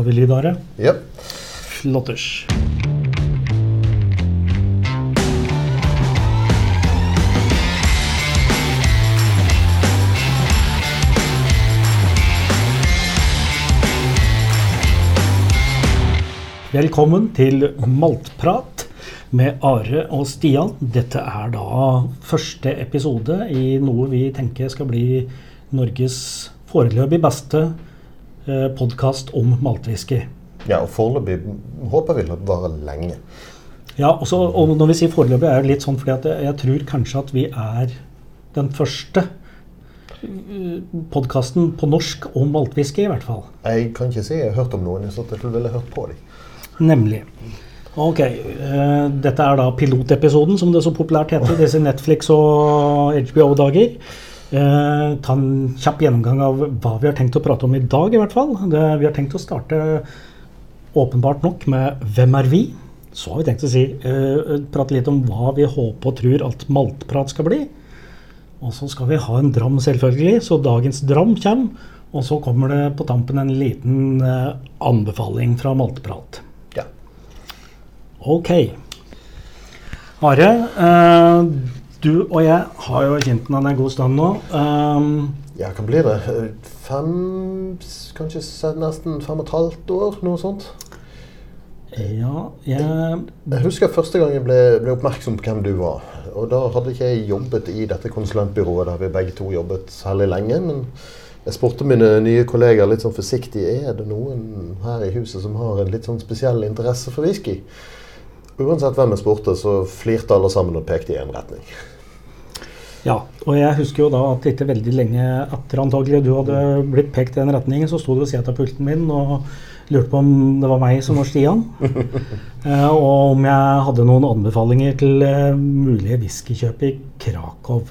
Har vi lyd, Are? Yep. Flotters. Velkommen til Maltprat med Are og Stian. Dette er da første episode i noe vi tenker skal bli Norges foreløpig beste podkast om maltwhisky. ja, og foreløpig håper vi det varer lenge. Ja, også, og når vi sier foreløpig, er det litt sånn fordi at jeg tror kanskje at vi er den første podkasten på norsk om maltwhisky, i hvert fall. Jeg kan ikke si jeg har hørt om noen, så jeg ville hørt på dem. Nemlig. Ok, eh, Dette er da pilotepisoden, som det så populært heter, disse Netflix- og HBO-dager. Eh, ta en kjapp gjennomgang av hva vi har tenkt å prate om i dag, i hvert fall. Det, vi har tenkt å starte åpenbart nok med 'Hvem er vi?' Så har vi tenkt å si, eh, prate litt om hva vi håper og tror alt maltprat skal bli. Og så skal vi ha en dram, selvfølgelig, så dagens dram kommer. Og så kommer det på tampen en liten eh, anbefaling fra Malteprat. Ja. Ok. Are, eh, du og jeg har jo kjent hverandre en god stund nå. Um, ja, kan bli det? Fem Kanskje nesten fem og et halvt år? Noe sånt? ja, jeg Jeg husker første gang jeg ble, ble oppmerksom på hvem du var. Og da hadde ikke jeg jobbet i dette konsulentbyrået der vi begge to jobbet særlig lenge. Men jeg spurte mine nye kolleger litt sånn forsiktig er det noen her i huset som har en litt sånn spesiell interesse for whisky. Uansett hvem jeg spurte, så flirte alle sammen og pekte i en retning. Ja, og jeg husker jo da at ikke veldig lenge etter antagelig du hadde blitt pekt i den retningen, så sto du ved siden av pulten min og lurte på om det var meg som var Stian. eh, og om jeg hadde noen anbefalinger til eh, mulige whiskykjøp i Krakow.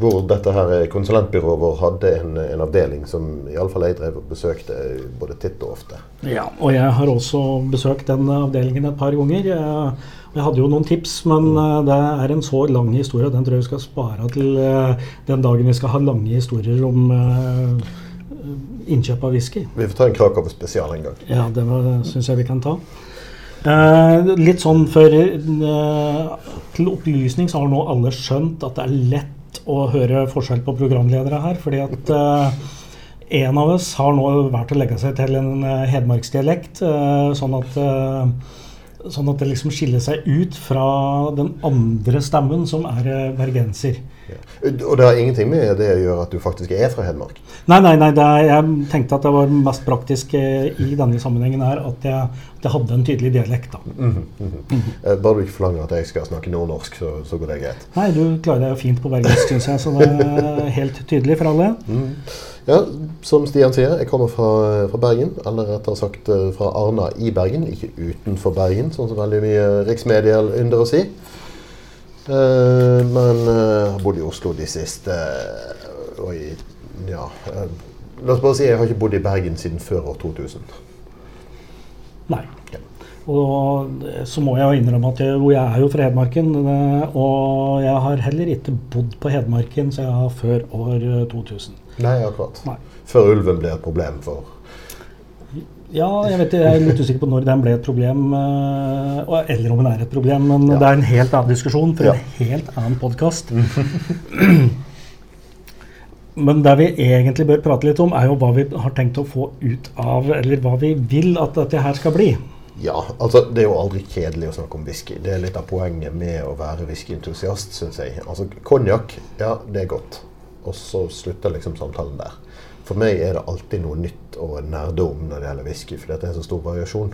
Hvor dette her konsulentbyrået vår hadde en, en avdeling som iallfall jeg drev og besøkte både titt og ofte. Ja, og jeg har også besøkt den avdelingen et par ganger. Jeg, jeg hadde jo noen tips, men eh, det er en så lang historie. Den tror jeg vi skal spare til eh, den dagen vi skal ha lange historier om eh, innkjøp av whisky. Vi får ta en Krakow spesial en gang. Ja, det syns jeg vi kan ta. Eh, litt sånn for eh, Til opplysning så har nå alle skjønt at det er lett å høre forskjell på programledere her. fordi at eh, en av oss har nå valgt å legge seg til en eh, hedmarksdialekt, eh, sånn at Sånn at det liksom skiller seg ut fra den andre stemmen, som er bergenser. Ja. Og det har ingenting med det å gjøre at du faktisk er fra Hedmark. Nei, nei, nei det er, jeg tenkte at det var mest praktisk eh, i denne sammenhengen her at jeg, at jeg hadde en tydelig dialekt. da. Mm -hmm. Mm -hmm. Bare du ikke forlanger at jeg skal snakke nordnorsk, så, så går det greit. Nei, du klarer deg jo fint på bergensk, syns jeg, så det er helt tydelig for alle. Mhm. Ja, som Stian sier, jeg kommer fra, fra Bergen. Eller rettere sagt eh, fra Arna i Bergen, ikke utenfor Bergen, sånn som veldig mye riksmedier ynder å si. Eh, men jeg har bodd i Oslo de siste og i, ja eh, La oss bare si jeg har ikke bodd i Bergen siden før år 2000. Nei. Ja. Og så må jeg jo innrømme at jeg, jeg er jo fra Hedmarken. eh, Og jeg har heller ikke bodd på Hedmarken siden jeg har før år eh, 2000. Nei, akkurat. Nei. Før ulven ble et problem for Ja, jeg, vet, jeg er litt usikker på når den ble et problem, eh, eller om den er et problem. Men Ja. det er en helt annen diskusjon for Ja. en helt annen podkast. Men det vi egentlig bør prate litt om, er jo hva vi har tenkt å få ut av, eller hva vi vil at dette her skal bli. Ja, altså det er jo aldri kjedelig å snakke om whisky. Det er litt av poenget med å være whiskyentusiast, syns jeg. Altså konjakk, ja, det er godt. Og så slutter liksom samtalen der. For meg er det alltid noe nytt å nerde om når det gjelder whisky, for det er så stor variasjon.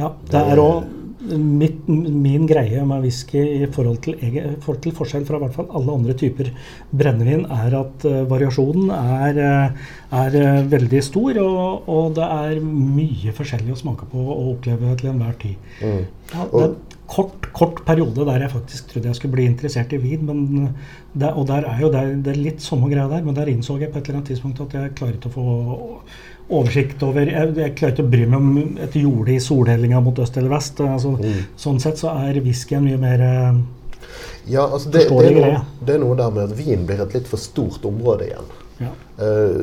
Ja, det er òg min greie med whisky i forhold til, forhold til forskjell fra i hvert fall alle andre typer brennevin, er at uh, variasjonen er, eh, er eh, veldig stor, og, og det er mye forskjellig å smake på og oppleve til enhver tid. Mm. Ja, det en kort, kort periode der jeg faktisk trodde jeg skulle bli interessert i vin. Men det, og der er jo det, det er litt samme greia der, men der innså jeg på et eller annet tidspunkt at jeg klarer ikke å få oversikt over Jeg, jeg klarer ikke å bry meg om et jorde i solhellinga mot øst eller vest. Altså, Mm. Sånn sett så er whiskyen mye mer eh, Ja, altså det, det, er noe, det er noe der med at vin blir et litt for stort område igjen. Ja. Eh,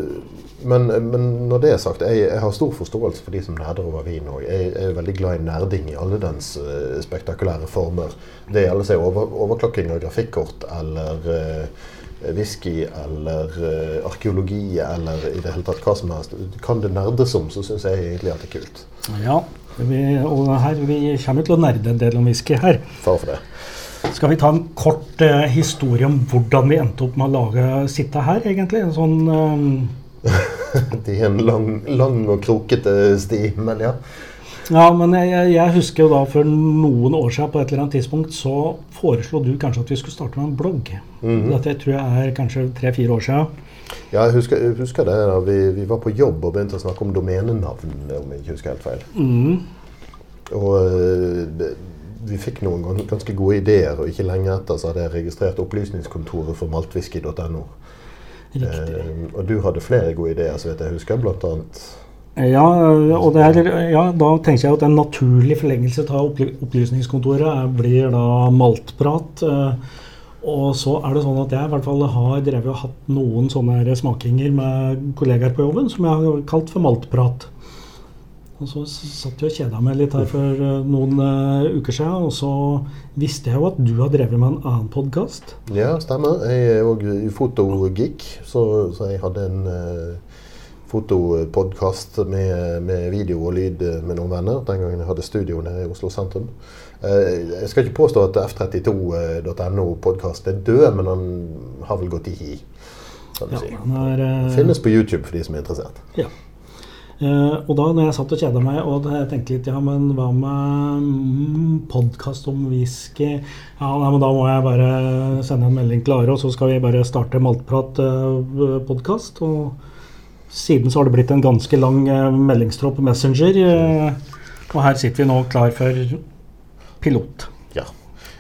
men, men når det er sagt, jeg, jeg har stor forståelse for de som nerder over vin òg. Jeg, jeg er veldig glad i nerding i alle dens eh, spektakulære former. Det gjelder seg over, overklokking av grafikkort eller eh, whisky eller uh, arkeologi eller i det hele tatt hva som helst. Kan det nerdes om, så syns jeg egentlig at det er kult. ja. Vi, og her, vi kommer til å nerde en del om whisky her. Far for det. Skal vi ta en kort eh, historie om hvordan vi endte opp med å lage sitte her, egentlig? En sånn eh, Det er en lang, lang og krokete sti, men ja. Ja, men jeg, jeg- husker jo da for noen år siden på et eller annet tidspunkt så foreslo du kanskje at vi skulle starte med en blogg. Dette tror jeg er kanskje tre-fire år siden. Ja, jeg husker, jeg husker det. da vi, vi var på jobb og begynte å snakke om domenenavn, om jeg ikke husker helt feil. Og eh, vi fikk noen gan- ganske gode ideer, og ikke lenge etter så hadde jeg registrert opplysningskontoret for maltwhisky.no. Eh, og du hadde flere gode ideer, så vet jeg husker, blant annet. Ja, og det er, ja, da tenker jeg at en naturlig forlengelse av opplysningskontoret blir da maltprat. eh, Og så er det sånn at jeg i hvert fall har drevet og hatt noen sånne smakinger med kollegaer på jobben som jeg har kalt for maltprat. Og så satt jeg og kjeda meg litt her for eh, noen uh, uker siden, og så visste jeg jo at du har drevet med en annen podkast. Ja, stemmer. Jeg er òg fotogeek, så, så jeg hadde en uh, fotopodkast med, med video og lyd eh, med noen venner den gangen jeg hadde studio nede i Oslo sentrum. Uh, jeg skal ikke påstå at f32.no-podkasten er død, men han har vel gått i hi. Kan du Ja, si. er, eh, Finnes på YouTube for de som er interessert. Ja. Eh, og da når jeg satt og kjeda meg og tenkte litt ja, men hva med mm, podkast om whisky? Ja, nei, men da må jeg bare sende en melding til Are, og så skal vi bare starte Maltprat-podkast. og siden så har det blitt en ganske lang eh, meldingstråd på Messenger. eh, og her sitter vi nå klar for pilot.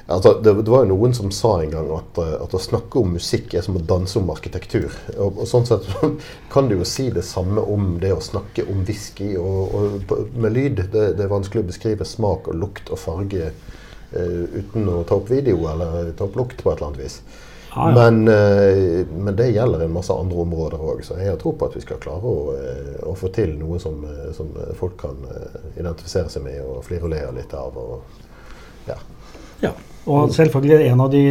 Altså, det, det var jo noen som sa en gang at, eh, at å snakke om musikk er som å danse om arkitektur. Og, og sånn sett kan du jo si det samme om det å snakke om whisky og, og med lyd. Det, det er vanskelig å beskrive smak og lukt og farge uh, uten å ta opp video eller ta opp lukt på et eller annet vis. Ah, ja. Men, uh, men det gjelder en masse andre områder òg, så jeg har tro på at vi skal klare å, å få til noe som, som folk kan identifisere seg med og flirulere litt av. Og, ja. Ja, og selvfølgelig en av de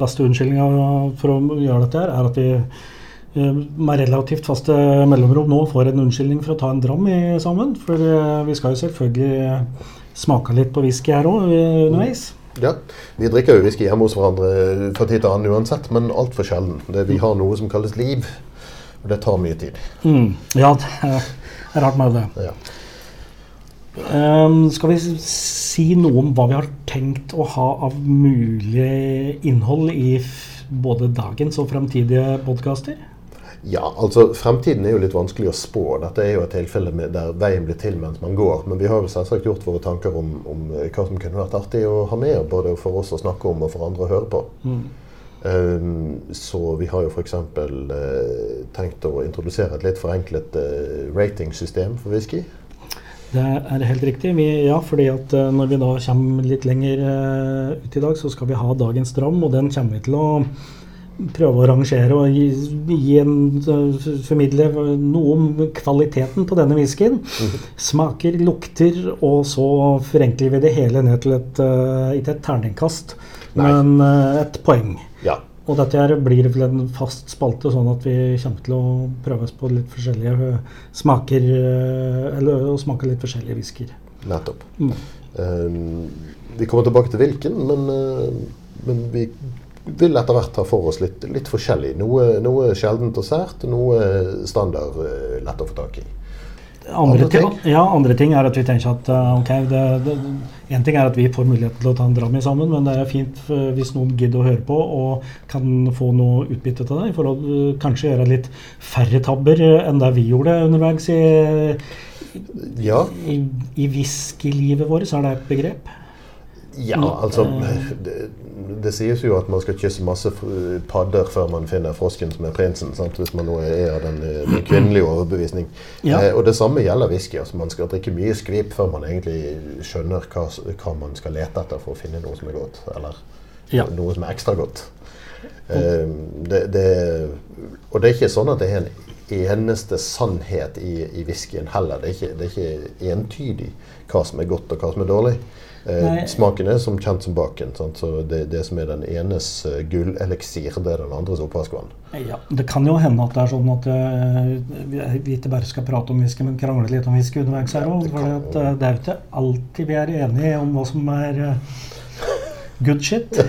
beste unnskyldningene for å gjøre dette her, er at vi eh, med relativt faste mellomrom nå får en unnskyldning for å ta en dram i, sammen. For eh, vi skal jo selvfølgelig smake litt på whisky her òg underveis. Ja, Vi drikker jo whisky hjemme hos hverandre fra tid til annen uansett, men altfor sjelden. Det, vi har noe som kalles liv, og det tar mye tid. Mm. Ja, det er rart med det. Ja. Ehm, skal vi si noe om hva vi har tenkt å ha av mulig innhold i både dagens og fremtidige podkaster? ja, altså Fremtiden er jo litt vanskelig å spå. Dette er jo et tilfelle der veien blir til mens man går. Men vi har jo selvsagt gjort våre tanker om, om hva som kunne vært artig å ha med, både for oss å snakke om og for andre å høre på. Um, så vi har jo f.eks. Uh, tenkt å introdusere et litt forenklet uh, ratingsystem for whisky. Det er helt riktig. Vi, ja, fordi at eh, når vi da kommer litt lenger eh, ut i dag, så skal vi ha dagens dram, og den kommer vi til å prøve å rangere og gi, gi en, eh, formidle noe om kvaliteten på denne whiskyen. Smaker, lukter, og så forenkler vi det hele ned til et, ikke et terningkast, Nei. men et poeng. Ja. Og dette her blir vel en fast spalte, sånn at vi kommer til å prøve oss på litt forskjellige eh, smaker, eh, eller å smake litt forskjellige whiskyer. Nettopp. Mm. Um, vi kommer tilbake til hvilken, men, uh, men vi vil etter hvert ta for oss litt, litt forskjellig. Noe, noe sjeldent og sært, noe standard uh, lett å få tak i. Andre, ting, ja, andre ting er at vi tenker at eh, ok, det, det, en ting er at vi får mulighet til å ta en dram sammen, men det er fint eh, hvis noen gidder å høre på og kan få noe utbytte til det. For å eh, kanskje gjøre litt færre tabber enn det vi gjorde underveis i, Ja, i, i whiskylivet vårt, så er det et begrep. Ja altså det, det sies jo at man skal kysse masse padder før man finner frosken som er prinsen. Sant? Hvis man nå er av den, eh, den kvinnelige overbevisning. Ja. Eh, og det samme gjelder whisky. Altså, man skal drikke mye skvip før man egentlig skjønner hva, hva man skal lete etter for å finne noe som er godt. Eller Ja. noe som er ekstra godt. Eh, det, det, og det er ikke sånn at det er en eneste sannhet i, i whiskyen heller. Det er, ikke, det er ikke entydig hva som er godt og hva som er dårlig. Eh, Nei. smaken er som kjent som baken. Sant? Så det, det som er den enes uh, gulleliksir, det er den andres oppvaskvann. Ja, Det kan jo hende at det er sånn at uh, vi- vi ikke bare skal prate om whisky, men krangle litt om whisky underveis her òg. det at, eh, det er jo ikke alltid vi er enige om hva som er uh, good shit.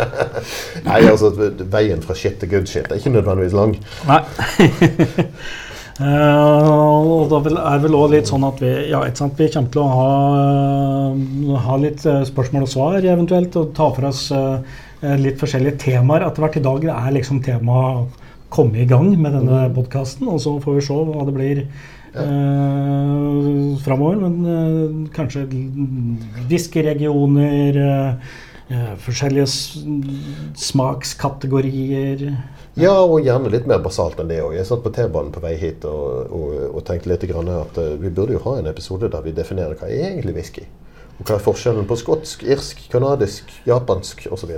Nei, altså Veien fra shit til good shit er ikke nødvendigvis lang. Nei. Eh, og da er vel også litt sånn at vi, ja, sant, vi kommer til å ha, ha litt eh, spørsmål og svar eventuelt, og ta for oss eh, litt forskjellige temaer etter hvert. I dag er liksom temaet komme i gang med denne podkasten, og så får vi se hva det blir uh, framover. Men uh, kanskje whiskyregioner, uh, eh, forskjellige smakskategorier. Ja, og gjerne litt mer basalt enn det òg. Jeg satt på T-banen på vei hit og, og, og tenkte litt grann at eh, vi burde jo ha en episode der vi definerer hva er egentlig whisky. Og hva er forskjellen på skotsk, irsk, canadisk, japansk osv.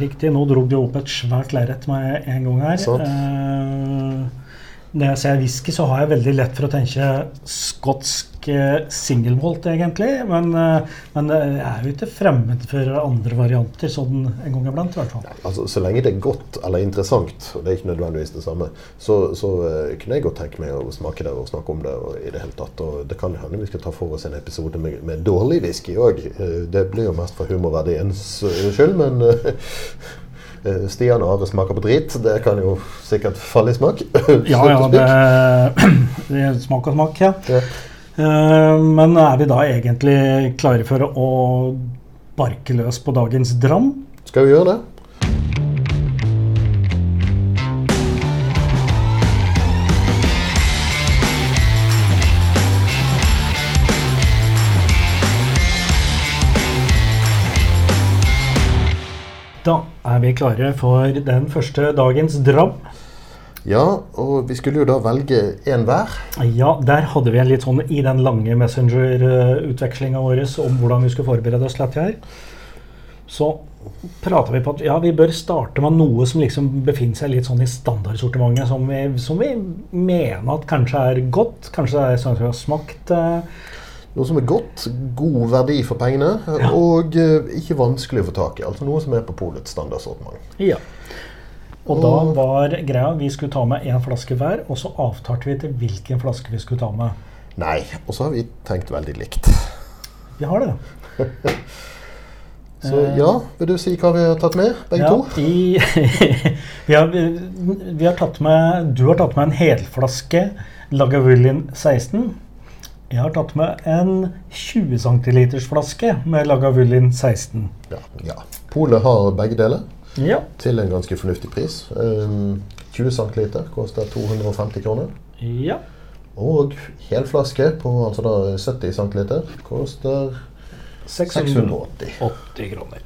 Riktig. Nå dro du opp et svært lerret med en gang her. Sånn. Eh, når jeg ser whisky, så har jeg veldig lett for å tenke skotsk eh, single malt, egentlig. Men, eh, men jeg er jo ikke fremmed for andre varianter sånn en gang iblant, i hvert fall. Altså, så lenge det er godt eller interessant, og det er ikke nødvendigvis det samme, så, så eh, kunne jeg godt tenke meg å smake det og snakke om det. Og i det hele tatt. Og det kan hende vi skal ta for oss en episode med, med dårlig whisky òg. Det blir jo mest for humorverdiens eh, skyld, men eh, eh, Stian og Are smaker på drit. Det kan jo sikkert falle i smak. Ja, ja, det, det smak og smak, ja. Ja. Eh, Men er vi da egentlig klare for å barke løs på dagens dram? Skal vi gjøre det? Da er vi klare for den første dagens dram. Ja, og vi skulle jo da velge én hver. Ja, der hadde vi en litt sånn i den lange Messenger-utvekslinga vår om hvordan vi skulle forberede oss til her. Så prater vi på at ja, vi bør starte med noe som liksom befinner seg litt sånn i standardsortimentet, som vi, som vi mener at kanskje er godt, kanskje er sånn at vi har smakt eh, Noe som er godt, god verdi for pengene, og eh, ikke vanskelig å få tak i. Altså noe som er på polets standardsortiment. Ja. Og da var greia vi skulle ta med én flaske hver, og så avtalte vi til hvilken flaske vi skulle ta med. Nei, og så har vi tenkt veldig likt. Vi har det. Så ja, vil du si hva vi har tatt med, begge Ja, to? i, vi, har, vi har tatt med Du har tatt med en helflaske Lagavulin 16. Jeg har tatt med en 20 cm flaske med Lagavulin 16. Ja. ja. Polet har begge deler Ja. til en ganske fornuftig pris. Um, 20 cm koster 250 kroner. ja. Og helflaske på altså da 70 cm koster 680. kroner.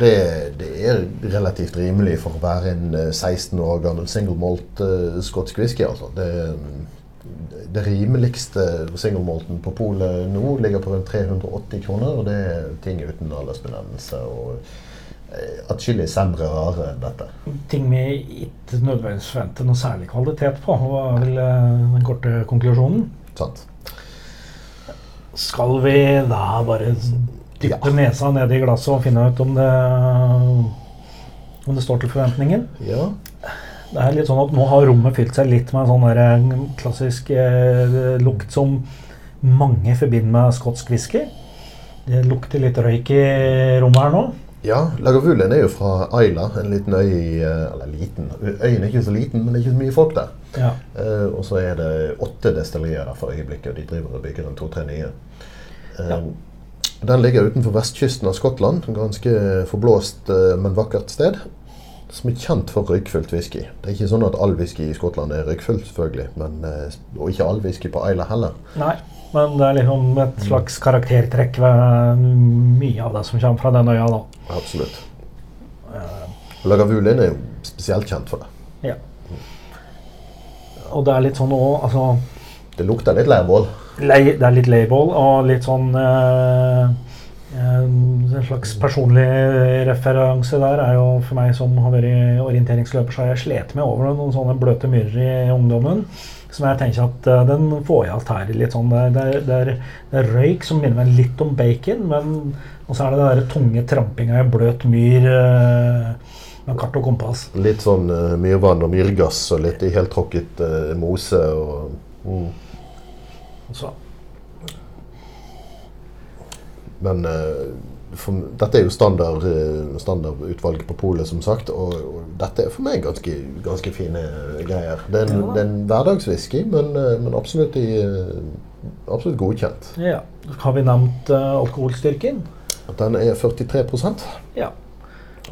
Det, det er relativt rimelig for å være en eh, 16 år gammel single malt uh, skotsk whisky. Altså. Det, det rimeligste single malten på polet nå ligger på rundt 380 kroner, og det er ting uten aldersbenevnelse og eh, atskillig og rare enn dette. Ting vi ikke nødvendigvis forventer noe særlig kvalitet på, var vel eh, den korte konklusjonen. Sant? Skal vi da bare dyppe Ja. nesa ned i glasset og finne ut om det, om det står til forventningen? Ja. Det er litt sånn at Nå har rommet fylt seg litt med en sånn der, eh, klassisk eh, lukt som mange forbinder med skotsk whisky. Det lukter litt røyk i rommet her nå. Ja, Lagavulin er jo fra Ayla, en liten øy i eh, Eller liten. Øyen er ikke så liten, men det er ikke så mye folk der. Ja. Uh, og så er det åtte destillerier der for øyeblikket, og de driver og bygger en to-tre nye. Uh, Ja. Den ligger utenfor vestkysten av Skottland. en Ganske forblåst, uh, men vakkert sted. Som er kjent for røykfullt whisky. Det er ikke sånn at all whisky i Skottland er røykfull, selvfølgelig. Men, og ikke all whisky på Ayla heller. Nei, men det er liksom et slags karaktertrekk ved mye av det som kommer fra den øya, da. Absolutt. Lagavulin er jo spesielt kjent for det. Ja. Og det er litt sånn òg Altså Det lukter litt leirbål. lei- Det er litt leirbål og litt sånn eh, slags personlig referanse der er jo for meg som har vært orienteringsløper, så har jeg slet meg over noen sånne bløte myrer i ungdommen. Som jeg tenker at uh, den får jeg alt her. litt sånn, det er, det, er, det, er, røyk som minner meg litt om bacon, men og så er det den tunge trampinga i bløt myr uh, med kart og kompass. Litt sånn uh, myrvann og myrgass og litt helt tråkket mose og mm. Så men uh, for, dette er jo standard, standardutvalget på polet, som sagt. Og, og, dette er for meg ganske, ganske fine greier. Det er en, ja. en hverdagswhisky, men, uh, men absolutt, i, absolutt, godkjent. Ja. Har vi nevnt alkoholstyrken? Den er 43% ja.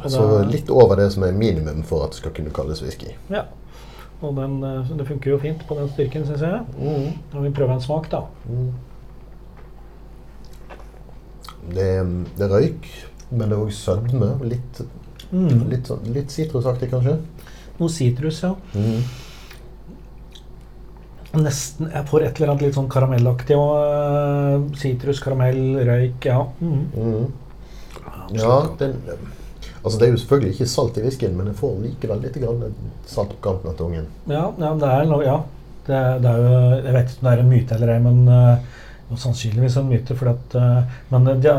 Så litt over det som er minimum for at det skal kunne kalles whisky. Ja. Og den, det funker jo fint på den styrken, syns jeg. Mm. Når vi prøver en smak, da. Mm. Det er, det røyk, men det er òg sødme. Litt, mm. litt, sånn, litt sitrusaktig, kanskje. Noe sitrus, ja. Mm. Nesten Jeg får et eller annet litt sånn karamellaktig. Sitrus, uh, karamell, røyk. Ja. Mm. mm. ja den, altså Det er jo selvfølgelig ikke salt i whiskyen, men jeg får likevel litt salt på kanten av tungen. Ja, ja, det er, ja. Det, det er jo, jeg vet ikke om det er en myte eller ei, men uh, og sannsynligvis en myte. For at, uh, men de,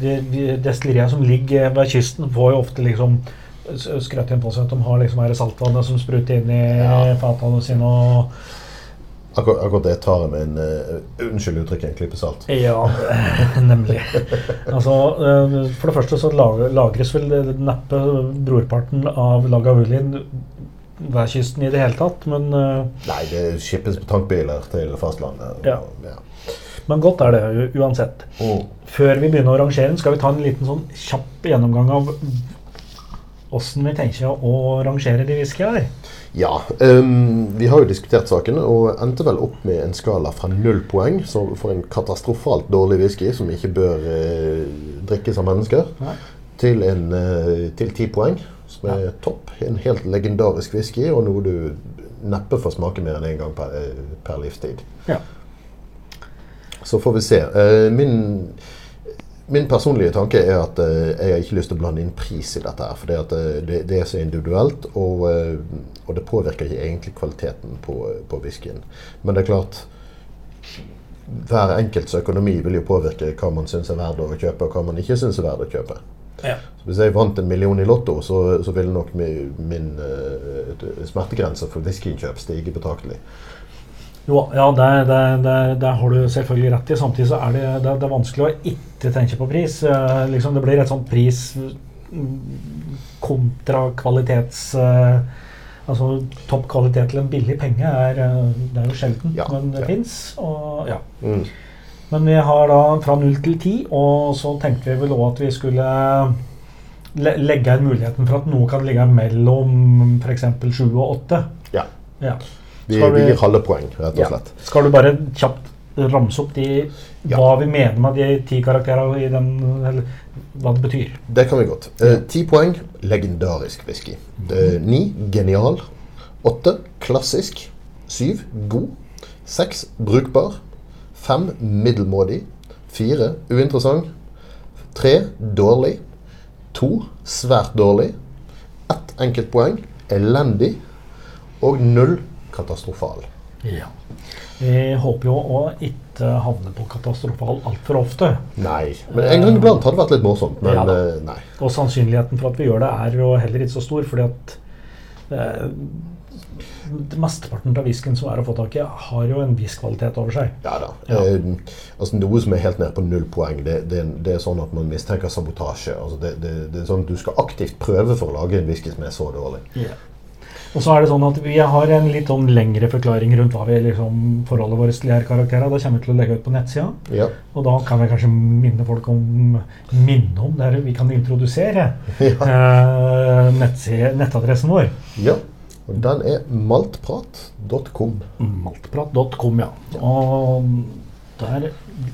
de, de destilleriene som ligger ved kysten, får jo ofte liksom skrøt inn på seg at de har liksom her saltvannet som spruter inn i ja. fatene sine. og Akkurat, akkurat, det tar jeg med en uh, Unnskyld uttrykket, en klype salt. Ja, nemlig. Altså, uh, for det første så lagres vel neppe brorparten av Lagavulin ved kysten i det hele tatt, men uh, Nei, det skippes på tankbiler til fastlandet. Ja. ja. Men godt er det uansett. Oh. Før vi begynner å rangere, skal vi ta en liten sånn kjapp gjennomgang av åssen vi tenker å rangere de whiskyene her. Ja, um, vi har jo diskutert saken og endte vel opp med en skala fra null poeng for en katastrofalt dårlig whisky som ikke bør uh, drikkes av mennesker, Nei. til, en, uh, til ti poeng, som er ja. topp. En helt legendarisk whisky og noe du neppe får smake mer enn én en gang per, per livstid. Ja. Så får vi se. Eh, min, min personlige tanke er at eh, jeg har ikke lyst til å blande inn pris i dette. her, For det, det, det, er så individuelt, og, eh, og, det påvirker ikke egentlig kvaliteten på, på whiskyen. Men det er klart hver enkelts økonomi vil jo påvirke hva man syns er verdt å kjøpe, og hva man ikke syns er verdt å kjøpe. Ja. hvis jeg vant en million i Lotto, så, så ville nok min, min smertegrense for whiskyinnkjøp stige betraktelig. Jo, ja, det, det, det, det, har du selvfølgelig rett i. Samtidig så er det, det, er vanskelig å ikke tenke på pris. Eh, liksom det blir et sånt pris mm, kontra kvalitets... Eh, altså Topp kvalitet til en billig penge er, eh, det er jo sjelden, ja, men det ja. fins. Ja. Mm. Men vi har da fra null til ti, og så tenkte vi vel òg at vi skulle legge inn muligheten for at noe kan ligge mellom f.eks. sju og åtte. Ja. ja. Vi, vi, gir halve poeng, rett og slett. Ja. Skal du bare kjapt ramse opp de, ja. hva vi mener med de ti karakterene i den, eller hva det betyr? Det kan vi godt. Eh, ti poeng legendarisk whisky. Eh, ni genial. Åtte klassisk. Syv god. Seks brukbar. Fem middelmådig. Fire uinteressant. Tre dårlig. To svært dårlig. Ett enkeltpoeng elendig. Og null katastrofal. Ja. Vi håper jo å ikke havne på katastrofal altfor ofte. Nei, men en gang iblant hadde det vært litt morsomt. Men ja, eh, nei. Og sannsynligheten for at vi gjør det, er jo heller ikke så stor. fordi at eh, Mesteparten av whiskyen som er å få tak i, har jo en viss kvalitet over seg. Ja da. Ja. Eh, altså Noe som er helt ned på null poeng, det, det, det er sånn at man mistenker sabotasje. Altså det, det, er sånn at Du skal aktivt prøve for å lage en whisky som er så dårlig. Yeah. Og så er det sånn at Vi har en litt sånn lengre forklaring rundt hva vi liksom forholdet vårt til er karakterer. Da kommer vi til å legge ut på nettsida. Ja. Og da kan vi kanskje minne folk om minne om det vi kan introdusere ja. eh, nettadressen vår. Ja. Og den er maltprat.com. Maltprat.com, ja. Og der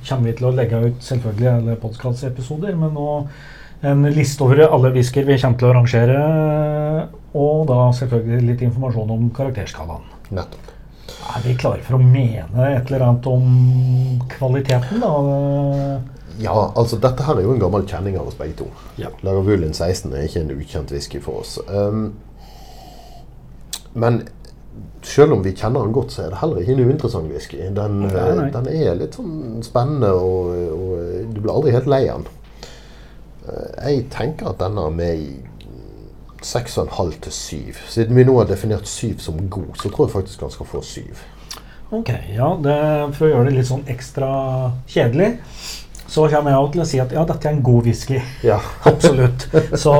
kommer vi til å legge ut selvfølgelig alle podkastepisoder, men nå en liste over alle whisker vi kommer til å rangere. Og da selvfølgelig litt informasjon om karakterskalaen. Nettopp. Er vi klare for å mene et eller annet om kvaliteten, da? Ja, altså dette her er jo en gammel kjenning av oss begge to. Ja. Lagavulin 16 er ikke en ukjent whisky for oss. Um, men selv om vi kjenner den godt, så er det heller ikke en uinteressant whisky. Den, eh, den er litt sånn spennende, og, og du blir aldri helt lei den. Eh, Jeg tenker at denne er med i 6,5 til 7. Siden vi nå har definert 7 som god, så tror jeg faktisk han skal få 7. Ok, ja, det, For å gjøre det litt sånn ekstra kjedelig, så kommer jeg til å si at ja, dette er en god whisky. Ja. Absolutt. Så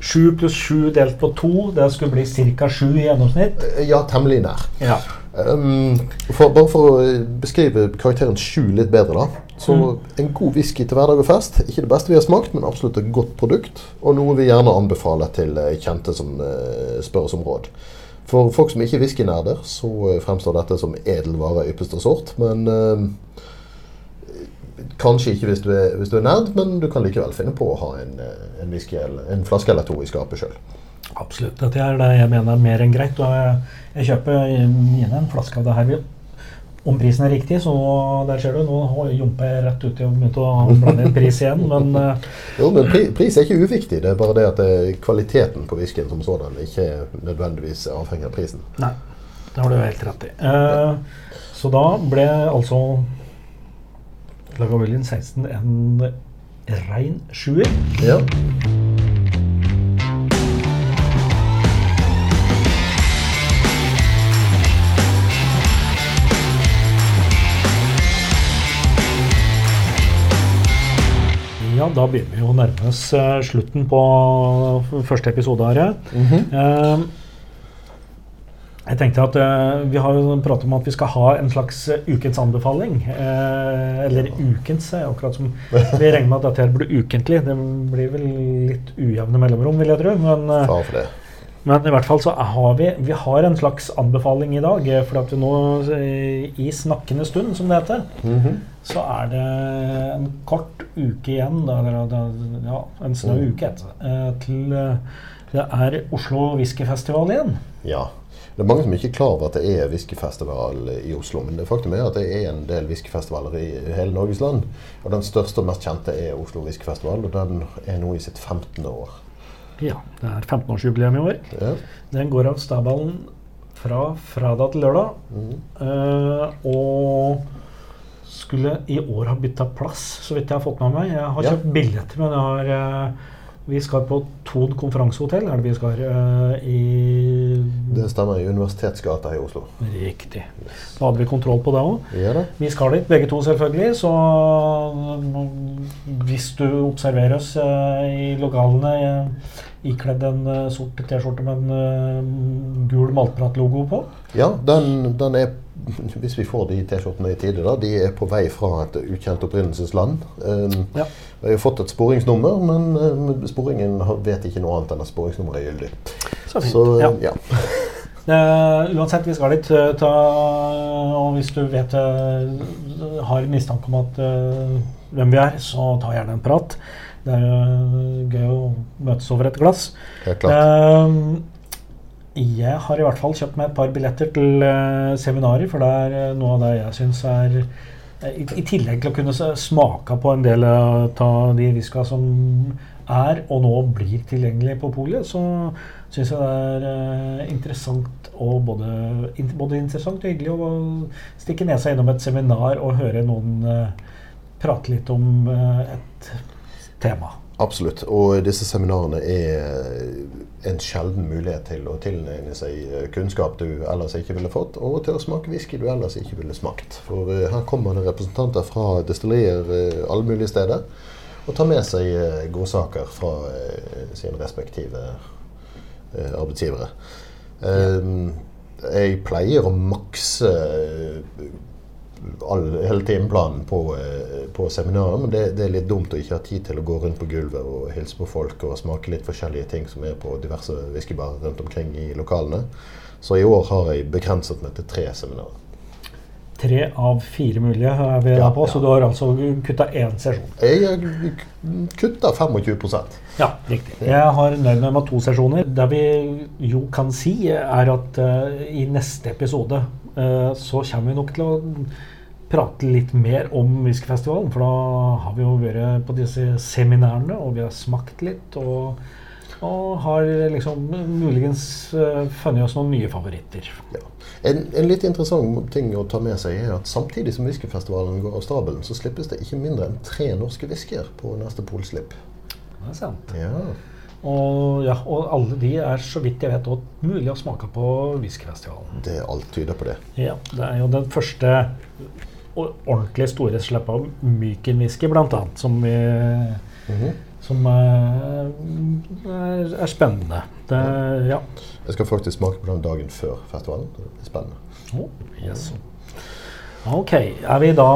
7 pluss 7 delt på 2, det skulle bli ca. 7 i gjennomsnitt. ja, temmelig nær. Ja. Um, for, bare for å beskrive karakteren 7 litt bedre, da. Så en god whisky til hverdag og fest. Ikke det beste vi har smakt, men absolutt et godt produkt. Og noe vi gjerne anbefaler til eh, kjente som eh, spør oss om råd. For folk som ikke er whiskynerder, så eh, fremstår dette som edel vare av ypperste sort. Men eh, Kanskje ikke hvis du, er, hvis du er nerd, men du kan likevel finne på å ha en, en, whisky en flaske eller to i skapet sjøl. Absolutt. Dette er det jeg mener er mer enn greit. Og jeg, jeg kjøper gjerne en flaske av det her. Om prisen er riktig, så der ser du, nå jumper jeg rett uti og begynte å blande inn pris igjen. Men eh, Jo, men pri, pris er ikke uviktig. Det er bare det at det, kvaliteten på whiskyen som sådan ikke nødvendigvis avhenger av prisen. nei, det har du helt rett i. Eh, så da ble altså Lagavulin 16 en rein sjuer. Ja. Ja, da begynner vi å nærme oss eh, slutten på første episode her. Eh, jeg tenkte at eh, Vi har jo pratet om at vi skal ha en slags eh, ukens anbefaling. Eller ukens, akkurat som vi regner med at dette her blir ukentlig. Det blir vel litt ujevne mellomrom, vil jeg tro. Men, for det. Men i hvert fall så har vi, vi har en slags anbefaling i dag. eh, For at vi nå eh, i snakkende stund, som det heter, Mhm. så er det en kort uke igjen, da, eller da, ja, en snau Mm. uke etter, eh, til det er Oslo Whiskyfestival igjen. Ja. Det er mange som ikke er klar over at det er whiskyfestival i Oslo. Men det faktum er at det er en del whiskyfestivaler i hele Norges land. Og den største og mest kjente er Oslo Whiskyfestival, og den er nå i sitt 15. år. Ja, det er 15-årsjubileum i år. Ja. Den går av stabelen fra fredag til lørdag. Mm. eh, og skulle i år ha bytta plass, så vidt jeg har fått med meg. Jeg har Ja. kjøpt billetter, men jeg har eh, Vi skal på Tod konferansehotell, er det vi skal Uh, i Det stemmer i Universitetsgata i Oslo. Riktig. Da hadde vi kontroll på det òg. Ja. Vi skal dit, begge to selvfølgelig. Så hvis du observerer oss uh, i lokalene uh, ikledd en eh, sort T-skjorte med en eh, gul Maltprat-logo på Ja, den, den er Hvis vi får de T-skjortene i tide, da. De er på vei fra et ukjent opprinnelsesland. Um, Ja. Jeg har fått et sporingsnummer, men um, sporingen vet ikke noe annet enn at sporingsnummeret er gyldig. Så fint. Så ja. ja. uh, uansett, vi skal litt uh, ta, og hvis du vet uh, har mistanke om at eh, hvem vi er, så ta gjerne en prat. Det er jo gøy å møtes over et glass. Helt klart. Eh, jeg har i hvert fall kjøpt meg et par billetter til eh, seminarer, for det er eh, noe av det jeg syns er eh, i, tillegg til å kunne smake på en del av de whiska som er og nå blir tilgjengelig på polet, så syns jeg det er eh, interessant og både, både interessant og hyggelig å stikke nesa innom et seminar og høre noen eh, prate litt om eh, et tema. Absolutt. Og disse seminarene er en sjelden mulighet til å tilegne seg eh, kunnskap du ellers ikke ville fått, og til å smake whisky du ellers ikke ville smakt. For eh, her kommer det representanter fra destillerier eh, alle mulige steder og tar med seg eh, godsaker fra eh, sine respektive eh, arbeidsgivere. Eh, jeg pleier å makse eh, all, hele timeplanen på, eh, på seminaret, men det, det er litt dumt å ikke ha tid til å gå rundt på gulvet og hilse på folk og smake litt forskjellige ting som er på diverse whiskybarer rundt omkring i lokalene. Så i år har jeg begrenset meg til tre seminarer. Tre av fire mulige er vi Ja, på, ja. så du har altså kutta én sesjon. Jeg kutta kutter 25% Ja, riktig. Jeg har nøyd meg med to sesjoner. Det vi jo kan si, er at uh, i neste episode uh, så kommer vi nok til å prate litt mer om whiskyfestivalen. For da har vi jo vært på disse seminærene, og vi har smakt litt. Og, og har liksom muligens uh, funnet oss noen nye favoritter. Ja. En, en, litt interessant ting å ta med seg er at samtidig som whiskyfestivalen går av stabelen, så slippes det ikke mindre enn tre norske whiskyer på neste polslipp. Det er sant. Ja. Og, ja, og alle de er så vidt jeg vet også mulig å smake på whiskyfestivalen. Det alt tyder på det. Ja, Det er jo den første ordentlig store slipper av Myken-whisky, bl.a., som, vi, mm -hmm. som er, er, er, spennende. Det, ja. Jeg skal faktisk smake på den dagen før festivalen. Det er spennende. Oh, yes. Ok. Er vi da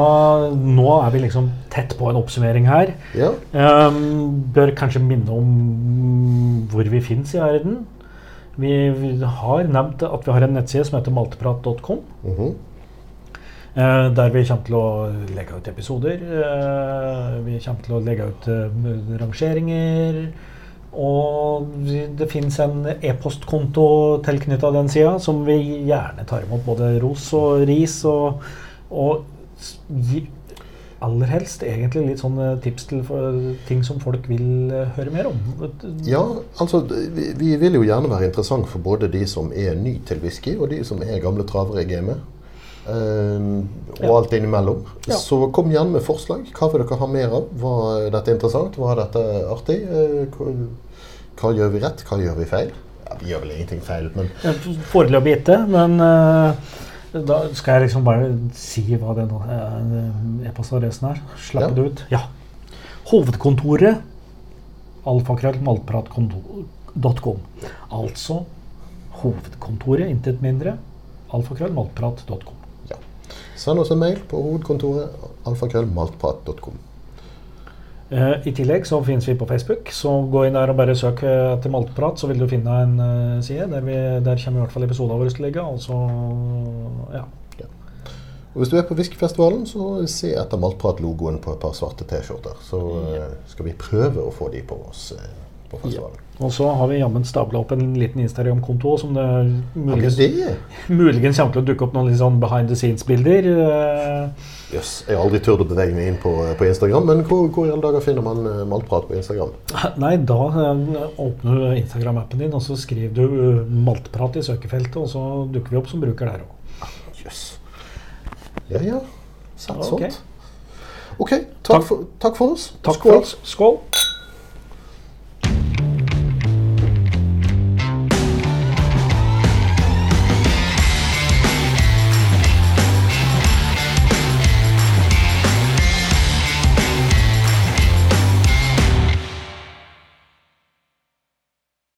Nå er vi liksom tett på en oppsummering her. Ja. Um, bør kanskje minne om hvor vi fins i verden. Vi, vi, har nevnt at vi har en nettside som heter malteprat.com. Mm -hmm. Uh, der vi kommer til å legge ut episoder. Uh, vi kommer til å legge ut uh, rangeringer. Og det fins en e-postkonto tilknytta den sida, som vi gjerne tar imot både ros og ris. og og aller helst egentlig litt sånne tips til ting som folk vil eh, høre mer om. Ja, altså vi, vi vil jo gjerne være interessant for både de som er ny til whisky, og de som er gamle travere i gamet. Uh, og ja. alt innimellom. Ja. Så kom gjerne med forslag. Hva vil dere ha mer av? Var dette interessant? Var dette artig? Uh, hva, hva, gjør vi rett? Hva gjør vi feil? Ja, vi gjør vel ingenting feil, men Foreløpig ikke, men uh da skal jeg liksom bare si hva den uh, e-postadressen er. Slappe ja. det ut. Ja. Hovedkontoret alfakrøllmaltprat.com. Altså hovedkontoret, intet mindre. Alfakrøllmaltprat.com. Send oss en mail på hovedkontoret alfakrøllmaltprat.com. Uh, I tillegg så finnes vi på Facebook, så gå inn der og bare søk etter Maltprat, så vil du finne en uh, side. Der, vi, der, kommer i hvert fall episoder våre til å ligge. Altså, ja. ja. Og Hvis du er på Whiskyfestivalen, så se etter Maltprat-logoen på et par svarte T-skjorter. Så ja. skal vi prøve å få de på oss på festivalen. Ja. Og så har vi jammen stabla opp en liten Instagram-konto som det muligens, muligens kommer til å dukke opp noen litt sånn behind the scenes-bilder. Jøss. Yes, jeg har aldri turt å bevege meg inn på, på Instagram, men hvor, hvor, i alle dager finner man uh, maltprat på Instagram? Nei, da åpner du Instagram-appen din, og så skriver du 'maltprat' i søkefeltet, og så dukker vi opp som bruker der òg. Jøss. Ja ja. Sant, okay. sånt. Ok, takk, takk. For, takk for oss. Takk Skål. For oss. Skål.